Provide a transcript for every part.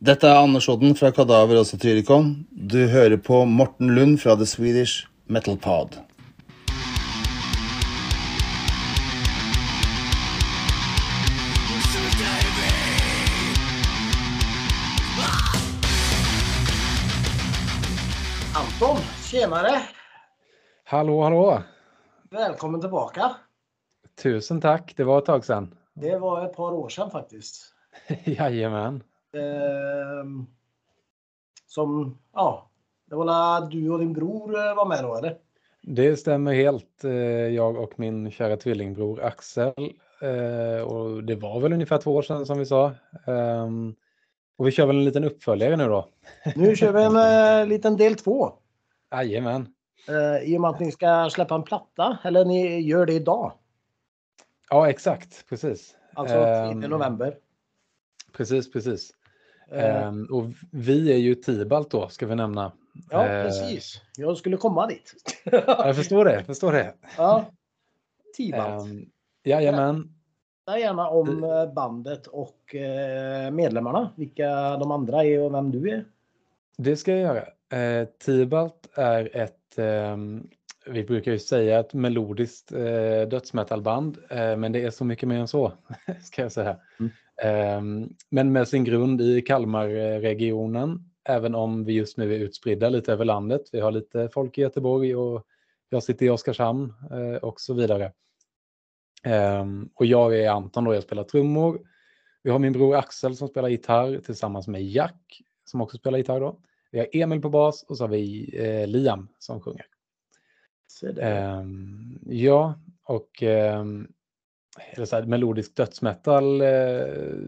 Dette er Anders Odden fra Kadaver og Satyricon. Du hører på Morten Lund fra The Swedish Metal Pod. Anton, tjenare! Hallå, hallå! Välkommen tillbaka. Tusen tack, det var ett tag sedan. Det var ett par år sedan faktiskt. Jajamän. Ehm, som, ja, det var la du och din bror eh, var med då eller? Det stämmer helt. Eh, Jag och min kära tvillingbror Axel. eh, Och det var väl ungefär två år sedan som vi sa. Ehm, Och vi kör väl en liten uppföljare nu då. Nu kör vi en eh, liten del två. Jajamän. Eh, I och med att ni ska släppa en platta, eller ni gör det idag. Ja, exakt. Precis. Alltså Ehm, 10 november. Precis, precis. Eh, Ehm, Och vi är ju Tibalt då, ska vi nämna. ja, eh, precis. Jag skulle komma dit. Jag förstår det, förstår det. ja. Tibalt. Ehm, Jajamän. Berätta gärna om eh, bandet och eh, medlemmarna. Vilka de andra är och vem du är. Det ska jag göra. Eh, Tibalt är ett, ehm, vi brukar ju säga ett melodiskt eh, dödsmetalband, eh, men det är så mycket mer än så, ska jag säga. Mm. Ehm, men med sin grund i Kalmarregionen, även om vi just nu är utspridda lite över landet. Vi har lite folk i Göteborg och jag sitter i Oskarshamn eh, och så vidare. Ehm, och jag är Anton och jag spelar trummor. Vi har min bror Axel som spelar gitarr tillsammans med Jack som också spelar gitarr då. Vi har Emil på bas och så har vi eh, Liam som sjunger. Ehm, ja, och ehm, eller så här, melodisk dödsmetal, eh,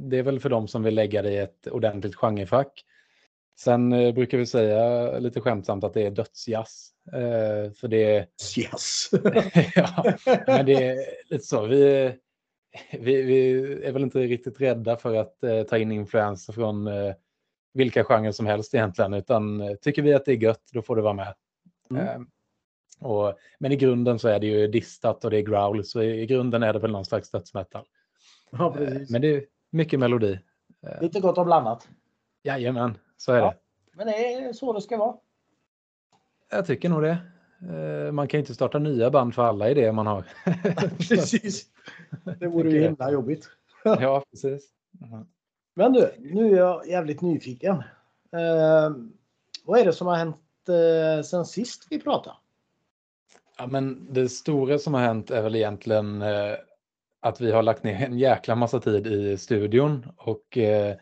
det är väl för dem som vill lägga det i ett ordentligt genrefack. Sen eh, brukar vi säga lite skämtsamt att det är dödsjazz. Eh, för det är Yes. ja, men det är lite så. Vi, vi, vi är väl inte riktigt rädda för att ta in influenser från vilka genrer som helst egentligen, utan tycker vi att det är gött, då får det vara med. Mm. Och, men i grunden så är det ju distat och det är growl, så i, i grunden är det väl någon slags dödsmetal. ja, Eh, men det är mycket melodi. Eh, Lite gott om blandat. jajamän, så är Ja. det. Men det är så det ska vara. Jag tycker nog det. Eh, man kan inte starta nya band för alla idéer man har. Precis. Det vore ju himla jobbigt. ja, precis. Mhm. Men du, nu är jag jävligt nyfiken. Eh, vad är det som har hänt eh, sen sist vi pratade? Ja, men det stora som har hänt är väl egentligen eh, att vi har lagt ner en jäkla massa tid i studion och eh,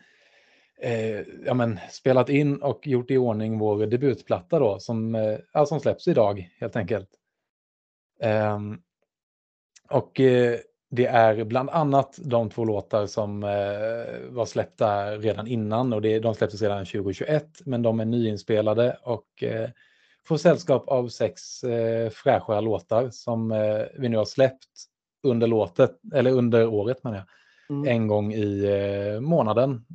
eh, ja, men, spelat in och gjort i ordning vår debutplatta då som, eh, ja, som släpps idag helt enkelt. Ehm, och eh, det är bland annat de två låtar som eh, var släppta redan innan och det, de släpptes redan 2021 men de är nyinspelade och eh, får sällskap av sex eh, fräscha låtar som eh, vi nu har släppt under låtet, eller under året menar jag, Mm. en gång i eh, månaden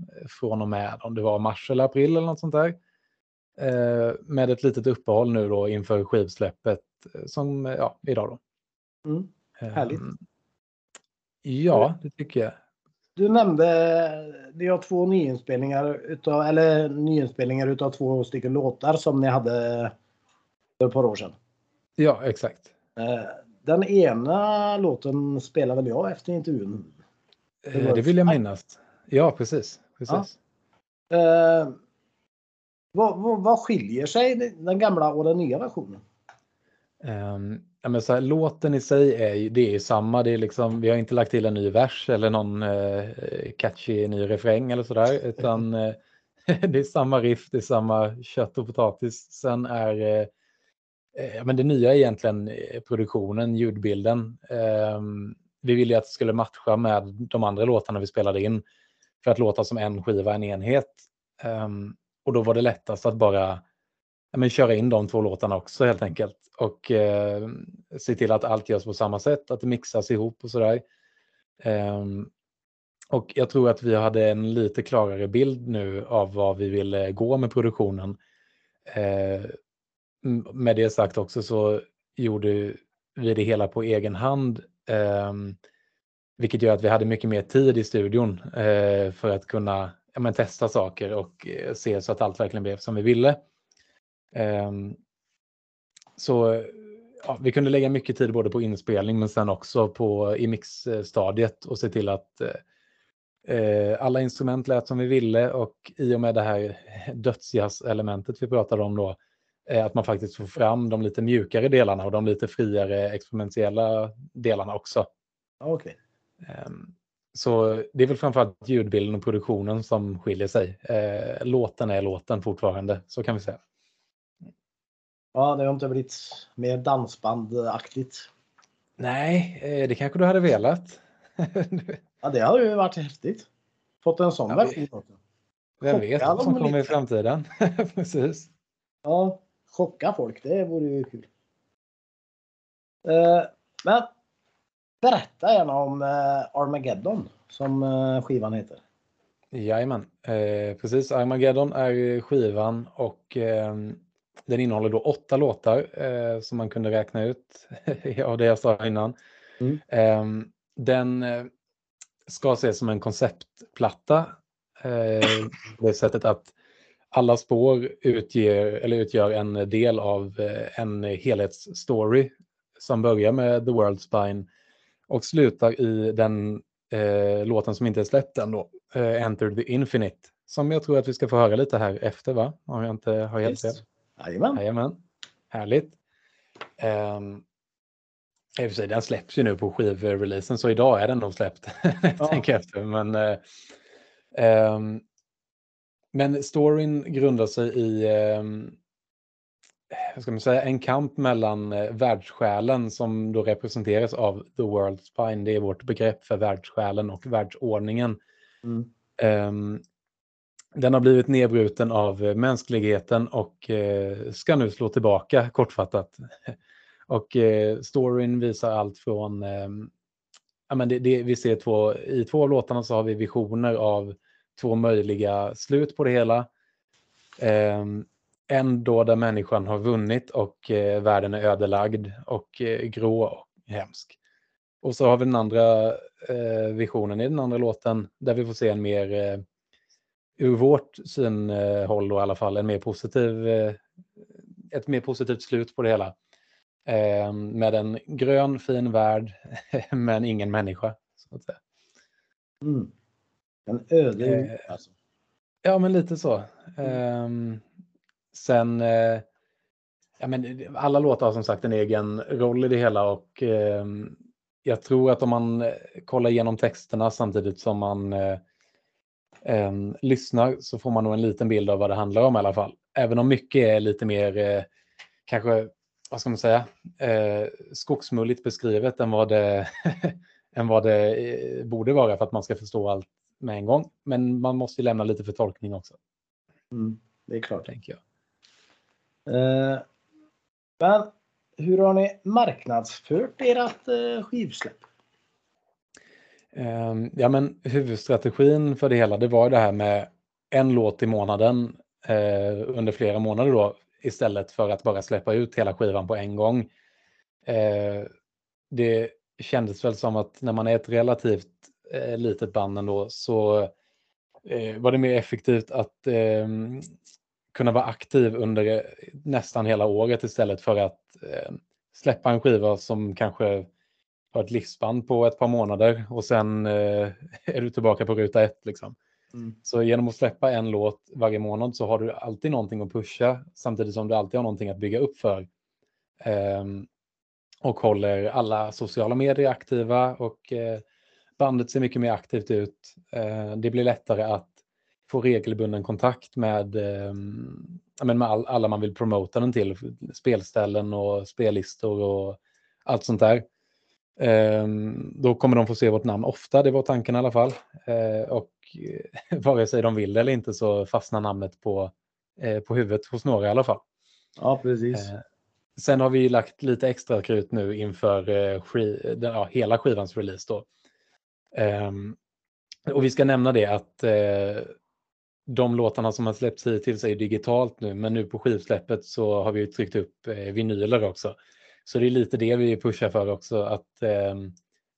från och med om det var mars eller april eller något sånt där. Eh, med ett litet uppehåll nu då inför skivsläppet eh, som, eh, ja, idag då. Mm. Härligt. Ehm, Ja, det tycker jag. Du nämnde, det har två nyinspelningar utav, eller nyinspelningar utav två stycken låtar som ni hade för ett par år sedan. Ja, exakt. Eh, Den ena låten spelar väl jag efter intervjun. Det Eh, var Det vill jag minnas. Ja, precis. precis. Eh, vad, vad, vad skiljer sig den gamla och den nya versionen? Ehm, ja, men så här, låten i sig är det är samma. Det är liksom, vi har inte lagt till en ny vers eller någon eh, catchy ny refräng eller sådär. Utan eh, det är samma riff, det är samma kött och potatis. Sen är eh, men det nya är egentligen eh, produktionen, ljudbilden. Eh, vi ville ju att det skulle matcha med de andra låtarna vi spelade in. För att låta som en skiva, en enhet. Eh, och då var det lättast att bara men köra in de två låtarna också helt enkelt. Och eh, se till att allt görs på samma sätt, att det mixas ihop och sådär. Um, och jag tror att vi hade en lite klarare bild nu av vad vi ville gå med produktionen. Eh, med det sagt också så gjorde vi det hela på egen hand. Eh, vilket gör att vi hade mycket mer tid i studion eh, för att kunna ja, men testa saker och eh, se så att allt verkligen blev som vi ville. Eh, så ja, vi kunde lägga mycket tid både på inspelning men sen också på i mixstadiet och se till att eh, alla instrument lät som vi ville och i och med det här dödsjazz-elementet vi pratade om då, eh, att man faktiskt får fram de lite mjukare delarna och de lite friare experimentella delarna också. Okay. Eh, så det är väl framförallt ljudbilden och produktionen som skiljer sig. Eh, låten är låten fortfarande, så kan vi säga. Ja, det har inte blivit mer dansbandaktigt. Nej, eh, det kanske du hade velat. ja, det hade ju varit häftigt. Fått en sån ja, version. Vem vet vad som kommer i framtiden. Precis. Ja, chocka folk, det vore ju kul. Uh, men berätta gärna om uh, Armageddon som uh, skivan heter. Jajamän, eh, precis. Armageddon är skivan och eh, den innehåller då åtta låtar eh, som man kunde räkna ut av det jag sa innan. Mm. Ehm, eh, den ska ses som en konceptplatta. Eh, det sättet att alla spår utger, eller utgör en del av eh, en helhetsstory som börjar med The World Spine och slutar i den eh, låten som inte är släppt än då, eh, Enter the Infinite, som jag tror att vi ska få höra lite här efter, va? Om jag inte har helt fel. Jajamän. Jajamän. Härligt. Um, i och för sig, den släpps ju nu på skivreleasen, så idag är den nog släppt. ja. tänker efter. Men, uh, um, men storyn grundar sig i vad ska man säga, en kamp mellan uh, världssjälen som då representeras av The World Spine. Det är vårt begrepp för världssjälen och världsordningen. Mm. Um, den har blivit nedbruten av eh, mänskligheten och eh, ska nu slå tillbaka kortfattat. Och eh, storyn visar allt från, ja men det, det, vi ser två, i två av låtarna så har vi visioner av två möjliga slut på det hela. Ehm, en då där människan har vunnit och eh, världen är ödelagd och eh, grå och hemsk. Och så har vi den andra eh, visionen i den andra låten där vi får se en mer ur vårt synhåll då i alla fall en mer positiv, eh, ett mer positivt slut på det hela. Eh, med en grön fin värld men ingen människa. Så att säga. Mm. En öde eh, alltså. Ja men lite så. Mm. sen ja, men alla låtar har som sagt en egen roll i det hela och jag tror att om man kollar igenom texterna samtidigt som man eh, lyssnar så får man nog en liten bild av vad det handlar om i alla fall. Även om mycket är lite mer, eh, kanske, vad ska man säga, eh, skogsmulligt beskrivet än vad det, än vad det eh, borde vara för att man ska förstå allt med en gång. Men man måste lämna lite för tolkning också. Mm, det är klart. Tänker jag. Eh, men hur har ni marknadsfört ert eh, skivsläpp? Ehm, ja, men huvudstrategin för det hela, det var det här med en låt i månaden eh, under flera månader då, istället för att bara släppa ut hela skivan på en gång. Eh, det kändes väl som att när man är ett relativt eh, litet band ändå så eh, var det mer effektivt att ehm, kunna vara aktiv under nästan hela året istället för att eh, släppa en skiva som kanske har ett livsband på ett par månader och sen eh, är du tillbaka på ruta ett. Liksom. Mm. Så genom att släppa en låt varje månad så har du alltid någonting att pusha samtidigt som du alltid har någonting att bygga upp för. Eh, och håller alla sociala medier aktiva och eh, bandet ser mycket mer aktivt ut. Eh, det blir lättare att få regelbunden kontakt med, ehm, med alla man vill promota den till. Spelställen och spellistor och allt sånt där. Ehm, då kommer de få se vårt namn ofta, det var tanken i alla fall. Ehm, och vare sig de vill eller inte så fastnar namnet på, eh, på huvudet hos några i alla fall. Ja, precis. Sen har vi lagt lite extra krut nu inför eh, ja, hela skivans release. Då. Och vi ska nämna det att eh, de låtarna som har släppts hittills är digitalt nu, men nu på skivsläppet så har vi tryckt upp vinyler också. Så det är lite det vi pushar för också, att eh,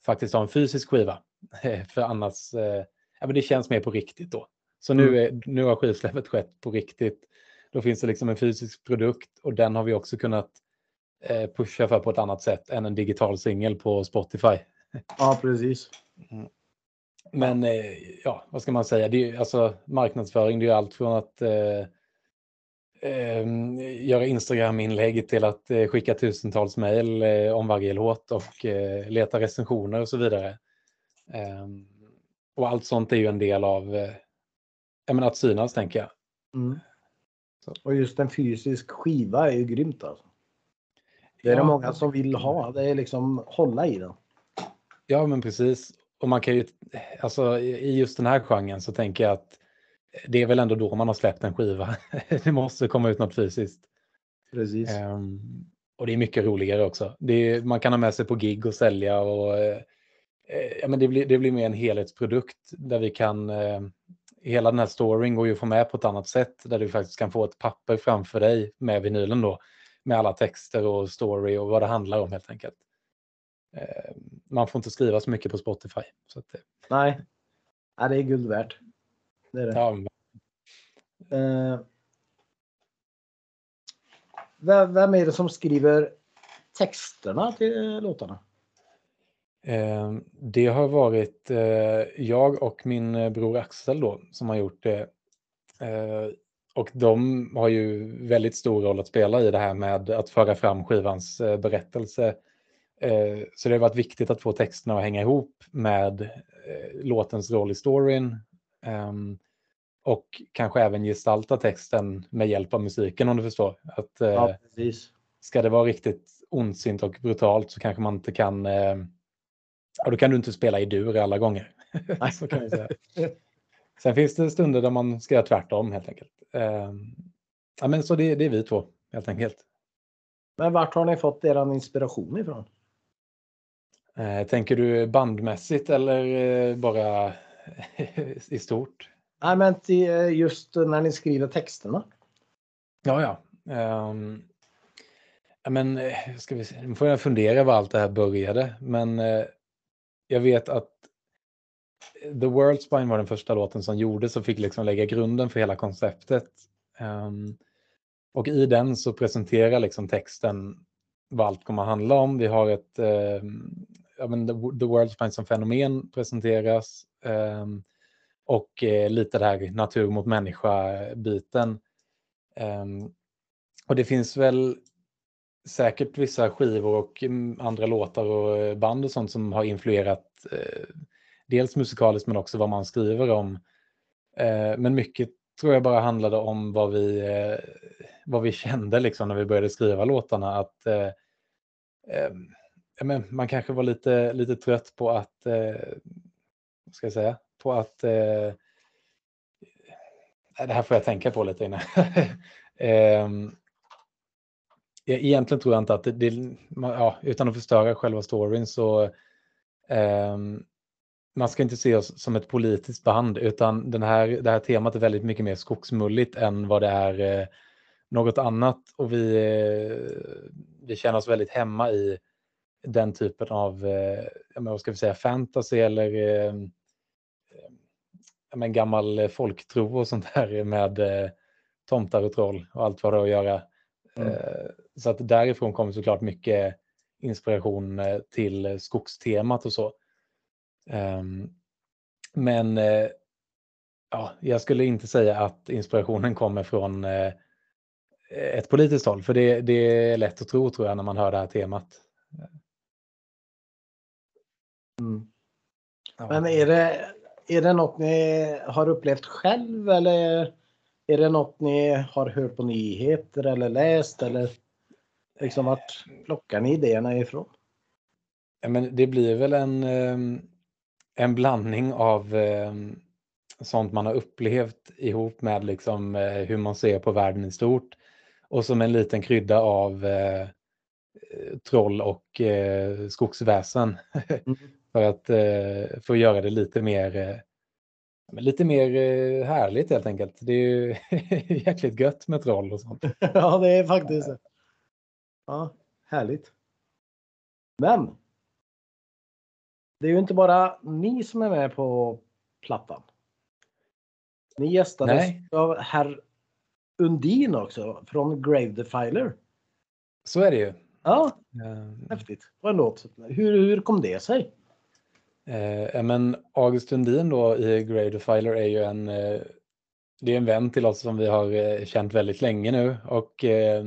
faktiskt ha en fysisk skiva. för annars, eh, ja, men det känns mer på riktigt då. Så nu, är, nu har skivsläppet skett på riktigt. Då finns det liksom en fysisk produkt och den har vi också kunnat eh, pusha för på ett annat sätt än en digital singel på Spotify. Ja, precis. Men eh, ja, vad ska man säga? Det är, alltså, marknadsföring, det är allt från att eh, eh, göra Instagram-inlägg till att eh, skicka tusentals mejl eh, om varje låt och eh, leta recensioner och så vidare. Ehm, och allt sånt är ju en del av eh, att synas, tänker jag. Mm. Och just en fysisk skiva är ju grymt alltså. Det är det Ja. många som vill ha. Det är liksom hålla i den. Ja, men precis. Och man kan ju, alltså i just den här genren så tänker jag att det är väl ändå då man har släppt en skiva. det måste komma ut något fysiskt. Precis. Ehm, och det är mycket roligare också. Är, man kan ha med sig på gig och sälja och eh, eh, ja, men det, blir, det blir mer en helhetsprodukt där vi kan, eh, hela den här storyn går ju att få med på ett annat sätt där du faktiskt kan få ett papper framför dig med vinylen då med alla texter och story och vad det handlar om helt enkelt. Eh, man får inte skriva så mycket på Spotify. Så att, eh, Nej. Ja, det är guld värt. Det är det. ja, Eh, vem, vem är det som skriver texterna till låtarna? Eh, Det har varit eh, jag och min eh, bror Axel då som har gjort det. Eh, Och de har ju väldigt stor roll att spela i det här med att föra fram skivans eh, berättelse. Eh, Så det har varit viktigt att få texterna att hänga ihop med eh, låtens roll i storyn. Ehm, Och kanske även gestalta texten med hjälp av musiken om du förstår. Att, eh, Ja, precis. ska det vara riktigt ondsint och brutalt så kanske man inte kan... Ja, då kan du inte spela i dur alla gånger. så kan säga. Sen finns det stunder där man ska göra tvärtom helt enkelt. Eh, ja, men så det, det är vi två helt enkelt. Men vart har ni fått er inspiration ifrån? Eh, tänker du bandmässigt eller eh, bara i stort? Nej, men eh, just när ni skriver texterna. Ja, ja. Ja men, eh, ska vi se, nu får jag fundera var allt det här började. Men eh, jag vet att The World Spine var den första låten som gjordes och fick liksom lägga grunden för hela konceptet. Ehm, och i den så presenterar liksom texten vad allt kommer att handla om. Vi har ett, ehm, ja men The, The World Spine som fenomen presenteras. ehm, och eh, lite det här natur mot människa-biten. Ehm, och det finns väl säkert vissa skivor och mm, andra låtar och band och sånt som har influerat eh, dels musikaliskt men också vad man skriver om. Eh, men mycket tror jag bara handlade om vad vi, eh, vad vi kände liksom när vi började skriva låtarna. Att ehm, men man kanske var lite, lite trött på att, eh, vad ska jag säga, på att eh, det här får jag tänka på lite innan. eh, egentligen tror jag inte att det, det ja, utan att förstöra själva storyn så eh, man ska inte se oss som ett politiskt band utan den här, det här temat är väldigt mycket mer skogsmulligt än vad det är eh, något annat och vi, eh, vi känner oss väldigt hemma i den typen av, eh, vad ska vi säga, fantasy eller eh, men gammal folktro och sånt där med eh, tomtar och troll och allt vad det har att göra. Mm. Eh, så att därifrån kommer såklart mycket inspiration eh, till skogstemat och så. Ehm, men eh, ja, jag skulle inte säga att inspirationen kommer från eh, ett politiskt håll, för det, det är lätt att tro tror jag när man hör det här temat. Mm. Men är det, är det något ni har upplevt själv eller är det något ni har hört på nyheter eller läst eller liksom vart plockar ni idéerna ifrån? Ja, men det blir väl en, ehm, en blandning av ehm, sånt man har upplevt ihop med liksom eh, hur man ser på världen i stort och som en liten krydda av eh, troll och eh, skogsväsen för att eh, få göra det lite mer eh, lite mer eh, härligt helt enkelt. Det är ju jäkligt gött med troll och sånt. ja, det är faktiskt det. Ja, härligt. Men. Det är ju inte bara ni som är med på plattan. Ni gästades Nej. av herr Undin också från Grave Defiler. Så är det ju. Ja, Eh, häftigt. Vad en låt. Hur, hur kom det sig? Eh, men August Lundin då i Grey Defiler är ju en, eh, det är en vän till oss som vi har eh, känt väldigt länge nu och eh,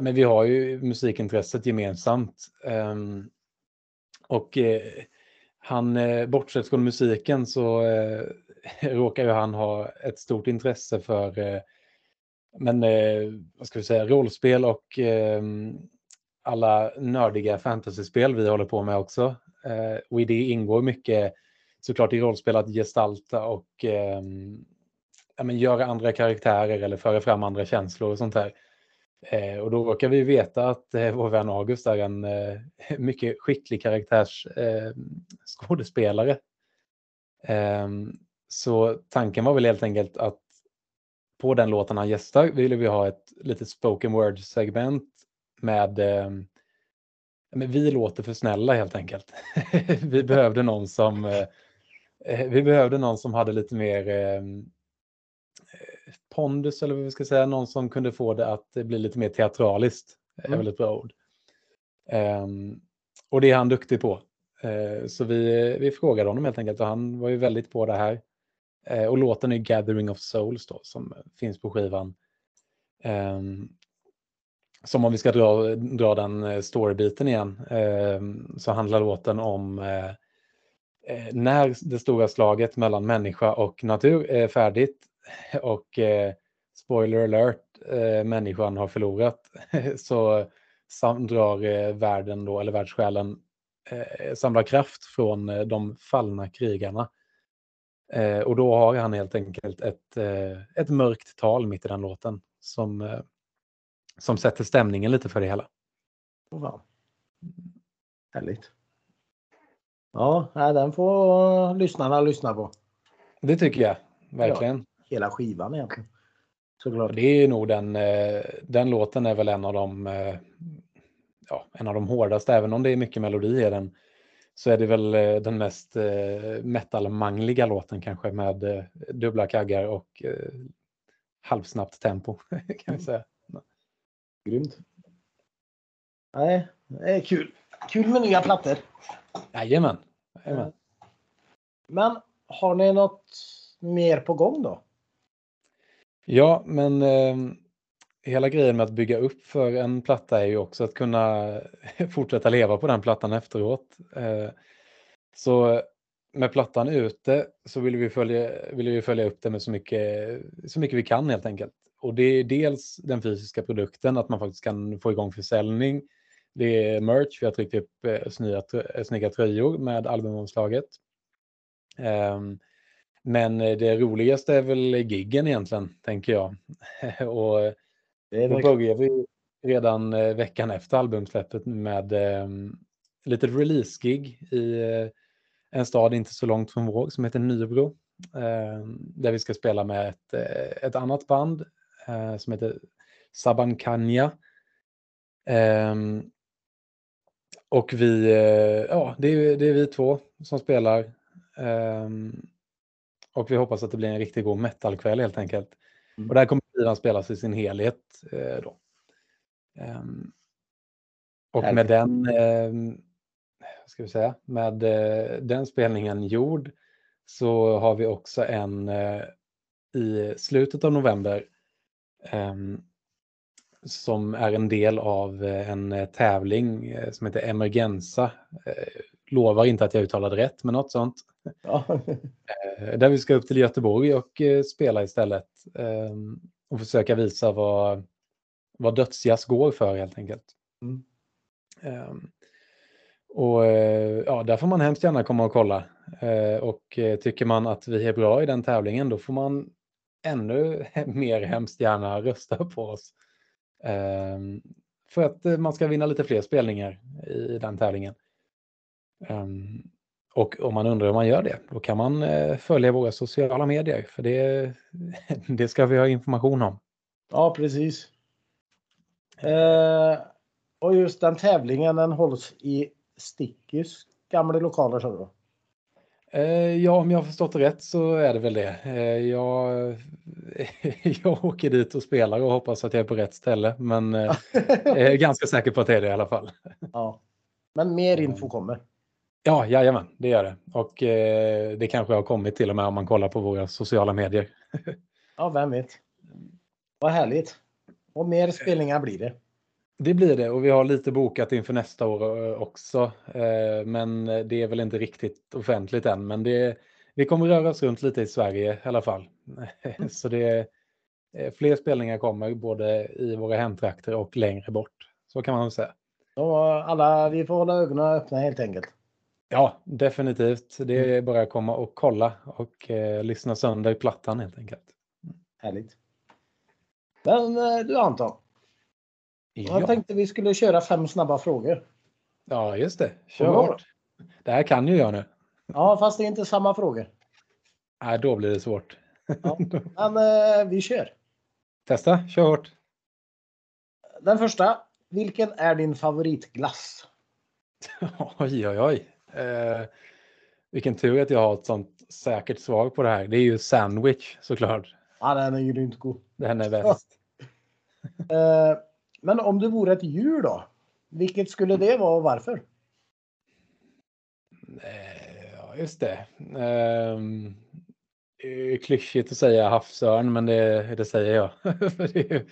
men vi har ju musikintresset gemensamt. Ehm, och eh, han, eh, bortsett från musiken så eh, råkar ju han ha ett stort intresse för eh, men, eh, vad ska vi säga, rollspel och ehm, alla nördiga fantasyspel vi håller på med också. Eh, och i det ingår mycket såklart i rollspel att gestalta och eh, ja, men göra andra karaktärer eller föra fram andra känslor och sånt där. Eh, och då råkar vi veta att eh, vår vän August är en eh, mycket skicklig karaktärsskådespelare. Ehm, eh, så tanken var väl helt enkelt att på den låten han gästar ville vi ha ett litet spoken word segment med ehm, men vi låter för snälla helt enkelt. vi behövde någon som eh, eh, vi behövde någon som hade lite mer ehm, eh, pondus eller vad vi ska säga, någon som kunde få det att bli lite mer teatraliskt. är Mm. väl ett bra ord. Ehm, och det är han duktig på. Eh, så vi, vi frågade honom helt enkelt och han var ju väldigt på det här. Eh, och låten är Gathering of Souls då som finns på skivan. Ehm, som om vi ska dra, dra den eh, storybiten igen, eh, så handlar låten om eh, eh, när det stora slaget mellan människa och natur är färdigt och eh, spoiler alert, eh, människan har förlorat, så sam- drar eh, världen då, eller världssjälen, eh, samlar kraft från eh, de fallna krigarna. Eh, och då har han helt enkelt ett, eh, ett mörkt tal mitt i den låten som eh, som sätter stämningen lite för det hela. Oh, fan. Härligt. Ja, den får lyssnarna lyssna på. Det tycker jag verkligen. Hela skivan egentligen. Såklart. Det är ju nog den, eh, den låten är väl en av de, eh, ja, en av de hårdaste, även om det är mycket melodi i den. Så är det väl eh, den mest metalmangliga låten kanske med dubbla kaggar och halvsnabbt tempo kan vi säga. Grymt. Nej, det är kul. Kul med nya plattor. Jajamän. Jajamän. Men har ni något mer på gång då? Ja, men eh, hela grejen med att bygga upp för en platta är ju också att kunna fortsätta leva på den plattan efteråt. Eh, så med plattan ute så vill vi följa, vill vi följa upp det med så mycket, så mycket vi kan helt enkelt. Och det är dels den fysiska produkten, att man faktiskt kan få igång försäljning. Det är merch, vi har tryckt upp eh, snygga, trö- snygga tröjor med albumomslaget. Ehm, men eh, det roligaste är väl giggen egentligen, tänker jag. och eh, då börjar vi redan eh, veckan efter albumsläppet med eh, lite release-gig i eh, en stad inte så långt från vår som heter Nybro. Eh, där vi ska spela med ett, eh, ett annat band eh, som heter Sabankanya. Ehm, och vi, eh, ja, det är, det är vi två som spelar. Ehm, och vi hoppas att det blir en riktigt god metalkväll helt enkelt. Mm. Och där kommer skivan spelas i sin helhet eh, då. Ehm, och med Härligt. den, ehm, ska vi säga, med eh, den spelningen gjord så har vi också en eh, i slutet av november som är en del av eh, en eh, tävling eh, som heter Emergenza. Lovar inte att jag uttalade rätt, men något sånt. Ja. Där vi ska upp till Göteborg och spela istället. ehm, Och försöka visa vad, vad dödsjazz går för helt enkelt. Mm. Ehm, Och ja, där får man hemskt gärna komma och kolla. Och tycker man att vi är bra i den tävlingen då får man ännu mer hemskt gärna rösta på oss. Ehm, för att eh, man ska vinna lite fler spelningar i den tävlingen. Ehm, och om man undrar hur man gör det, då kan man eh, följa våra sociala medier, för det, det ska vi ha information om. ja, precis. Ehm, och just den tävlingen den hålls i Stickys gamla lokaler sa du? Eh, ja, om jag har förstått det rätt så är det väl det. Eh, jag, jag åker dit och spelar och hoppas att jag är på rätt ställe. Men eh, jag är ganska säker på att det är det i alla fall. Ja. Men mer info kommer. Ja, jajamän, det gör det. Och eh, det kanske har kommit till och med om man kollar på våra sociala medier. Ja, vem vet. Vad härligt. Och mer spelningar blir det. Det blir det och vi har lite bokat inför nästa år eh, också. Eh, Men det är väl inte riktigt offentligt än. Men det, vi kommer röra oss runt lite i Sverige i alla fall. Så det är eh, fler spelningar kommer både i våra hemtrakter och längre bort. Så kan man säga. Så alla, vi får hålla ögonen öppna helt enkelt. Ja, definitivt. Det är bara att komma och kolla och eh, lyssna sönder plattan helt enkelt. Härligt. Men eh, du Anton, jag Ja, tänkte vi skulle köra fem snabba frågor. ja just det. Kör hårt. Det här kan ju jag nu. Ja, fast det är inte samma frågor. Nej, då blir det svårt. Ja. Men eh, vi kör. Testa, kör hårt. Den första. Vilken är din favoritglass? Oj, oj, oj. Eh, vilken tur att jag har ett sånt säkert svar på det här. Det är ju sandwich såklart. Ja, den är ju inte god. Den är bäst. Eh, men om du vore ett djur då? Vilket skulle det vara och varför? Ja, just det. Ehm, det är klyschigt att säga havsörn, men det, det säger jag. Det är ju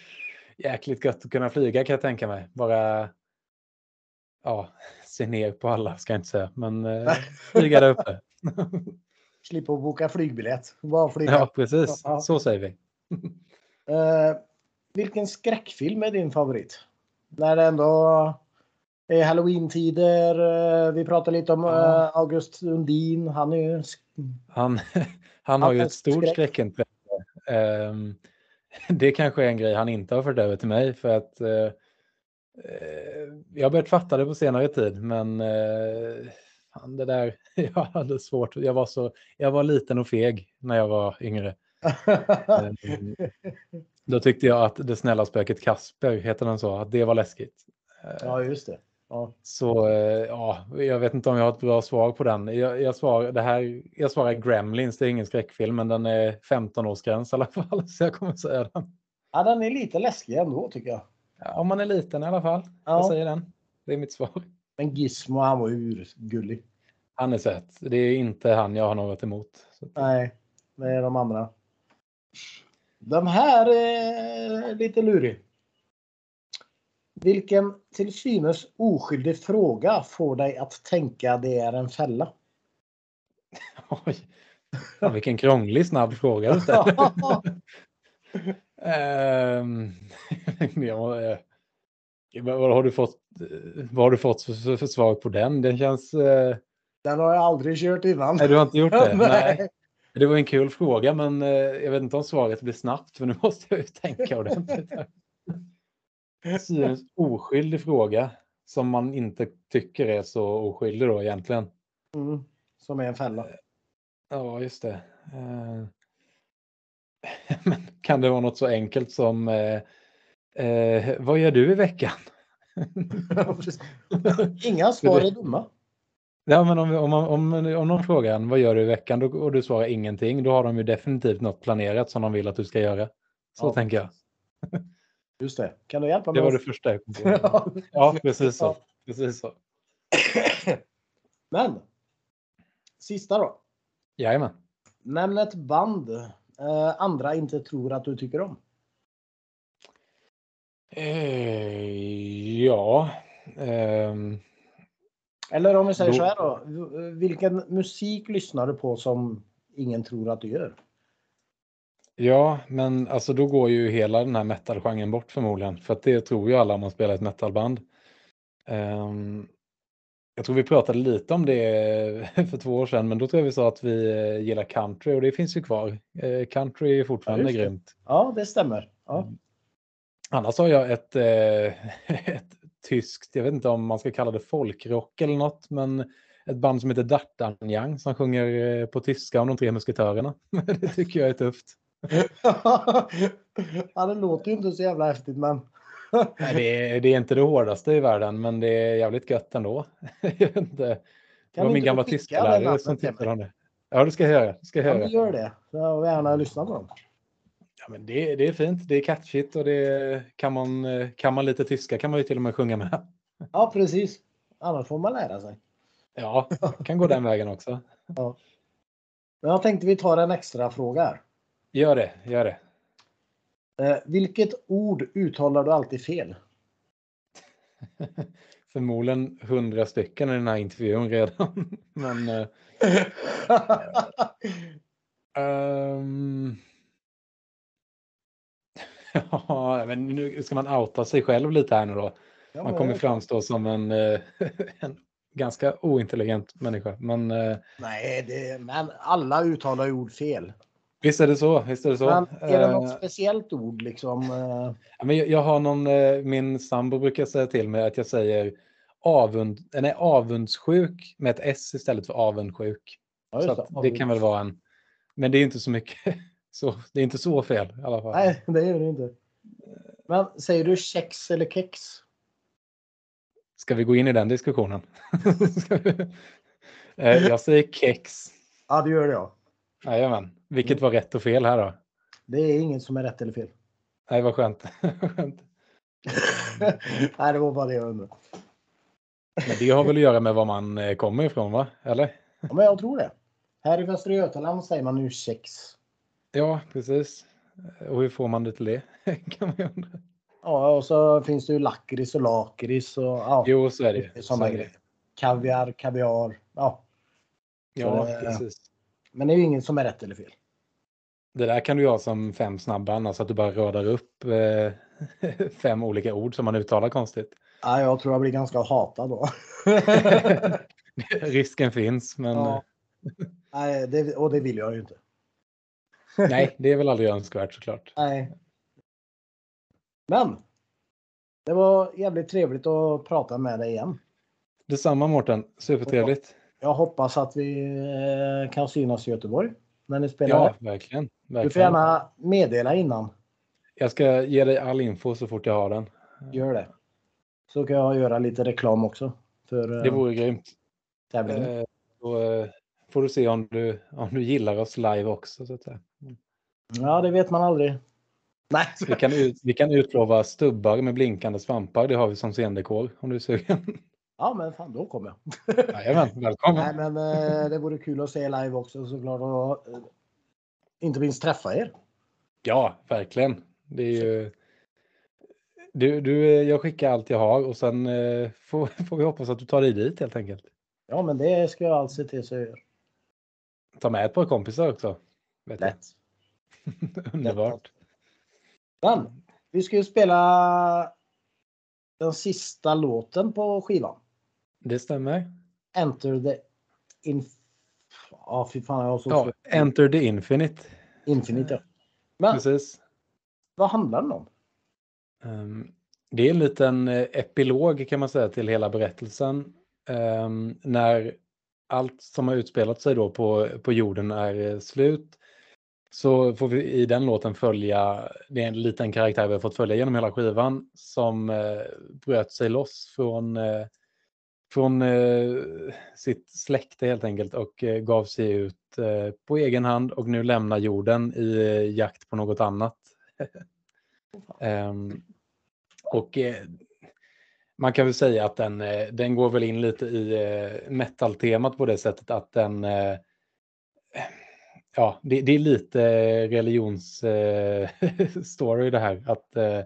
jäkligt gött att kunna flyga kan jag tänka mig. Bara ja, se ner på alla ska jag inte säga, men eh, flyga där uppe. Slippa boka flygbiljett. Bara flyga. Ja, precis. Ja. Så säger vi. Eh, vilken skräckfilm är din favorit? När det ändå är halloween-tider. eh, Vi pratar lite om Ja. eh, August Sundin. Han är ju... Han, han har ju ett stort skräck. skräckintresse. Ehm, det kanske är en grej han inte har fört över till mig för att eh, jag har börjat fatta det på senare tid men fan, det där, jag hade svårt. Jag var, så, jag var liten och feg när jag var yngre. Ehm, då tyckte jag att det snälla spöket Kasper, heter den så, att det var läskigt. Eh, ja, just det. Ja. så eh, ja, jag vet inte om jag har ett bra svar på den. Jag, jag, svarar, det här, jag svarar Gremlins, det är ingen skräckfilm, men den är 15-årsgräns i alla fall. Så jag kommer säga den. ja, den är lite läskig ändå tycker jag. Ja, om man är liten i alla fall. Ja. Jag säger den. Det är mitt svar. Men Gizmo han var urgullig. Han är söt. Det är inte han jag har något emot. Nej, det är de andra. Den här är lite lurig. Vilken till synes oskyldig fråga får dig att tänka det är en fälla? oj. Fan, vilken krånglig snabb fråga du ställer. Ja, eh, vad, har du fått, eh, vad har du fått för, för svar på den? Den känns... Eh, Den har jag aldrig kört innan. nej, du har inte gjort det? Nej. Det var en kul fråga, men eh, jag vet inte om svaret blir snabbt, för nu måste jag ju tänka ordentligt. här. Synes oskyldig fråga som man inte tycker är så oskyldig då egentligen. Mm, som är en fälla. Ja, just det. Eh, Men kan det vara något så enkelt som eh, eh, vad gör du i veckan? Inga svar är dumma. Ja, men om, om, om, om någon frågar en, vad gör du i veckan då, och du svarar ingenting, då har de ju definitivt något planerat som de vill att du ska göra. Så Ja. tänker jag. Just det. Kan du hjälpa Det mig? var det första jag kom på. Ja. Precis så. Precis så. Men. Sista då. Jajamän. Nämn ett band eh, andra inte tror att du tycker om. Eh, ja. ehm, Eller om vi säger Då- så här då. Vilken musik lyssnar du på som ingen tror att du gör? Ja, men alltså då går ju hela den här metal-genren bort förmodligen. För att det tror ju alla om man spelar ett metalband. Ehm, jag tror vi pratade lite om det för två år sedan, men då tror jag vi sa att vi eh, gillar country och det finns ju kvar. Eh, country är fortfarande Ja, grymt. Ja, det stämmer. Ja. Annars har jag ett, eh, ett tyskt, jag vet inte om man ska kalla det folkrock eller något, men ett band som heter D'Artagnan som sjunger eh, på tyska om de tre musketörerna. det tycker jag är tufft. ja, det låter ju inte så jävla häftigt men. Nej, det, är, det är inte det hårdaste i världen, men det är jävligt gött ändå. jag inte. Det var min inte gamla tysklärare som tipsade om det. Ja, det ska jag göra. Ska jag Ja, göra. men gör det. Jag vill gärna lyssna på dem. Ja, men det, det är fint, det är catchigt och det kan man, kan man lite tyska kan man ju till och med sjunga med. Ja, precis. Annars får man lära sig. Ja, kan gå den vägen också. Men jag tänkte vi tar en extra fråga här. Gör det, gör det. Eh, vilket ord uttalar du alltid fel? Förmodligen hundra stycken i den här intervjun redan. Men eh, ehm, ja, men nu ska man outa sig själv lite här nu då. Ja, Man kommer framstå som en, eh, en ganska ointelligent människa. Men eh, Nej, det, men alla uttalar ord fel. visst är det så. Visst är det så. Men är det Eh, något speciellt ord liksom? eh, Ja, Men jag, jag har någon, eh, min sambo brukar säga till mig att jag säger avund, nej, avundsjuk med ett S istället för avundsjuk. Ja, så att det kan väl vara en, men det är inte så mycket, så, det är inte så fel i alla fall. Nej, det gör det inte. Men säger du kex eller kex? Ska vi gå in i den diskussionen? Eh, jag säger kex. Ja, det gör det ja. Jajamän. Vilket var rätt och fel här då? Det är inget som är rätt eller fel. Nej, vad skönt. Skönt. Nej, det var bara det jag undrade. Men det har väl att göra med var man eh, kommer ifrån, va? Eller? Ja, men jag tror det. Här i Västra Götaland säger man nu kex. Ja, precis. Och hur får man det till det? kan man undra. Ja, och så finns det ju lakrits och lakrits och ja, Jo, så är det. sådana Så grejer. Kaviar, kaviar. Ja, Ja, Så precis. men det är ju inget som är rätt eller fel. Det där kan du ha som fem snabba, alltså att du bara radar upp eh, fem olika ord som man uttalar konstigt. Ja, jag tror jag blir ganska hatad då. Risken finns, men Ja. Nej, det, och det vill jag ju inte. nej, det är väl aldrig önskvärt såklart. Nej. Men. Det var jävligt trevligt att prata med dig igen. Detsamma Mårten, supertrevligt. Jag hoppas att vi eh, kan synas i Göteborg när ni spelar. Ja, verkligen. du får verkligen. gärna meddela innan. Jag ska ge dig all info så fort jag har den. Gör det. Så kan jag göra lite reklam också. För eh, Det vore grymt. tävlingen. Eh, Då får du se om du, om du gillar oss live också. Så att säga. Ja, det vet man aldrig. Nej. Vi, kan ut, vi kan utlova stubbar med blinkande svampar. Det har vi som scendekor om du är sugen. Ja, men fan, då kommer jag. Jajamän, välkommen. Nej, men eh, det vore kul att se live också såklart. Och, eh, inte minst träffa er. Ja, verkligen. Det är ju... Du, du, jag skickar allt jag har och sen eh, får, får vi hoppas att du tar dig dit helt enkelt. Ja, men det ska jag alls se till så jag gör. Ta med ett par kompisar också. Vet jag. Lätt. Underbart. Men vi ska ju spela den sista låten på skivan. Det stämmer. Enter the Inf... Ja, fy fan, jag så Ja. Enter the Infinite. Infinite. Ja. Men Precis. vad handlar den om? Ehm, Det är en liten eh, epilog kan man säga till hela berättelsen. Ehm, När allt som har utspelat sig då på, på jorden är eh, slut så får vi i den låten följa, det är en liten karaktär vi har fått följa genom hela skivan som eh, bröt sig loss från, eh, från eh, sitt släkte helt enkelt och eh, gav sig ut eh, på egen hand och nu lämnar jorden i eh, jakt på något annat. Ehm, och man kan väl säga att den, den går väl in lite i metal-temat på det sättet att den Ja, det, det är lite religionsstory eh, det här. Att, eh,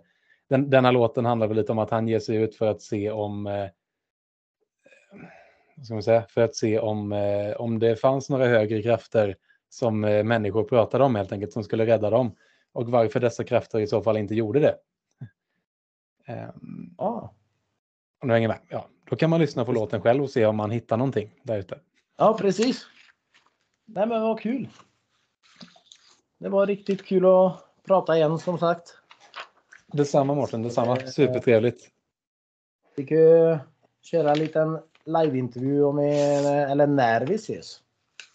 den, den här låten handlar väl lite om att han ger sig ut för att se om eh, vad ska man säga, för att se om, eh, om det fanns några högre krafter som eh, människor pratade om helt enkelt, som skulle rädda dem. Och varför dessa krafter i så fall inte gjorde det. Ehm, Ja, om du hänger med. Ja, då kan man lyssna på låten själv och se om man hittar någonting där ute. ja precis. Nej, men vad kul. Det var riktigt kul att prata igen som sagt. Detsamma Mårten, detsamma. Eh, Supertrevligt. Vi kan ju köra en liten liveintervju om vi, eller när vi ses.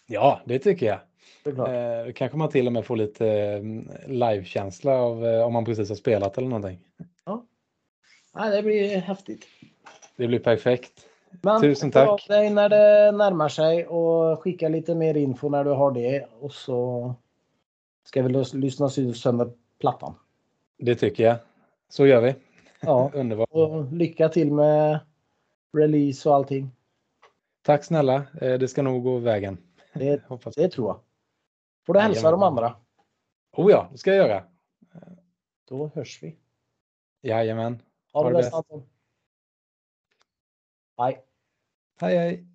Ja, det tycker jag. Såklart. Eh, kanske man till och med får lite eh, livekänsla av eh, om man precis har spelat eller någonting. Ja, det blir häftigt. Det blir perfekt. Men Tusen av tack. dig när det närmar sig och skicka lite mer info när du har det och så ska vi lys- lyssna sönder plattan. Det tycker jag. Så gör vi. Ja, Underbart. och lycka till med release och allting. Tack snälla. Eh, Det ska nog gå vägen. Det, Hoppas. det tror jag. Får du hälsa de Jajamän. andra. Oh ja, det ska jag göra. Då hörs vi. Jajamän. Ha Ha det bäst bäst. Anton. Hej. Hej hej.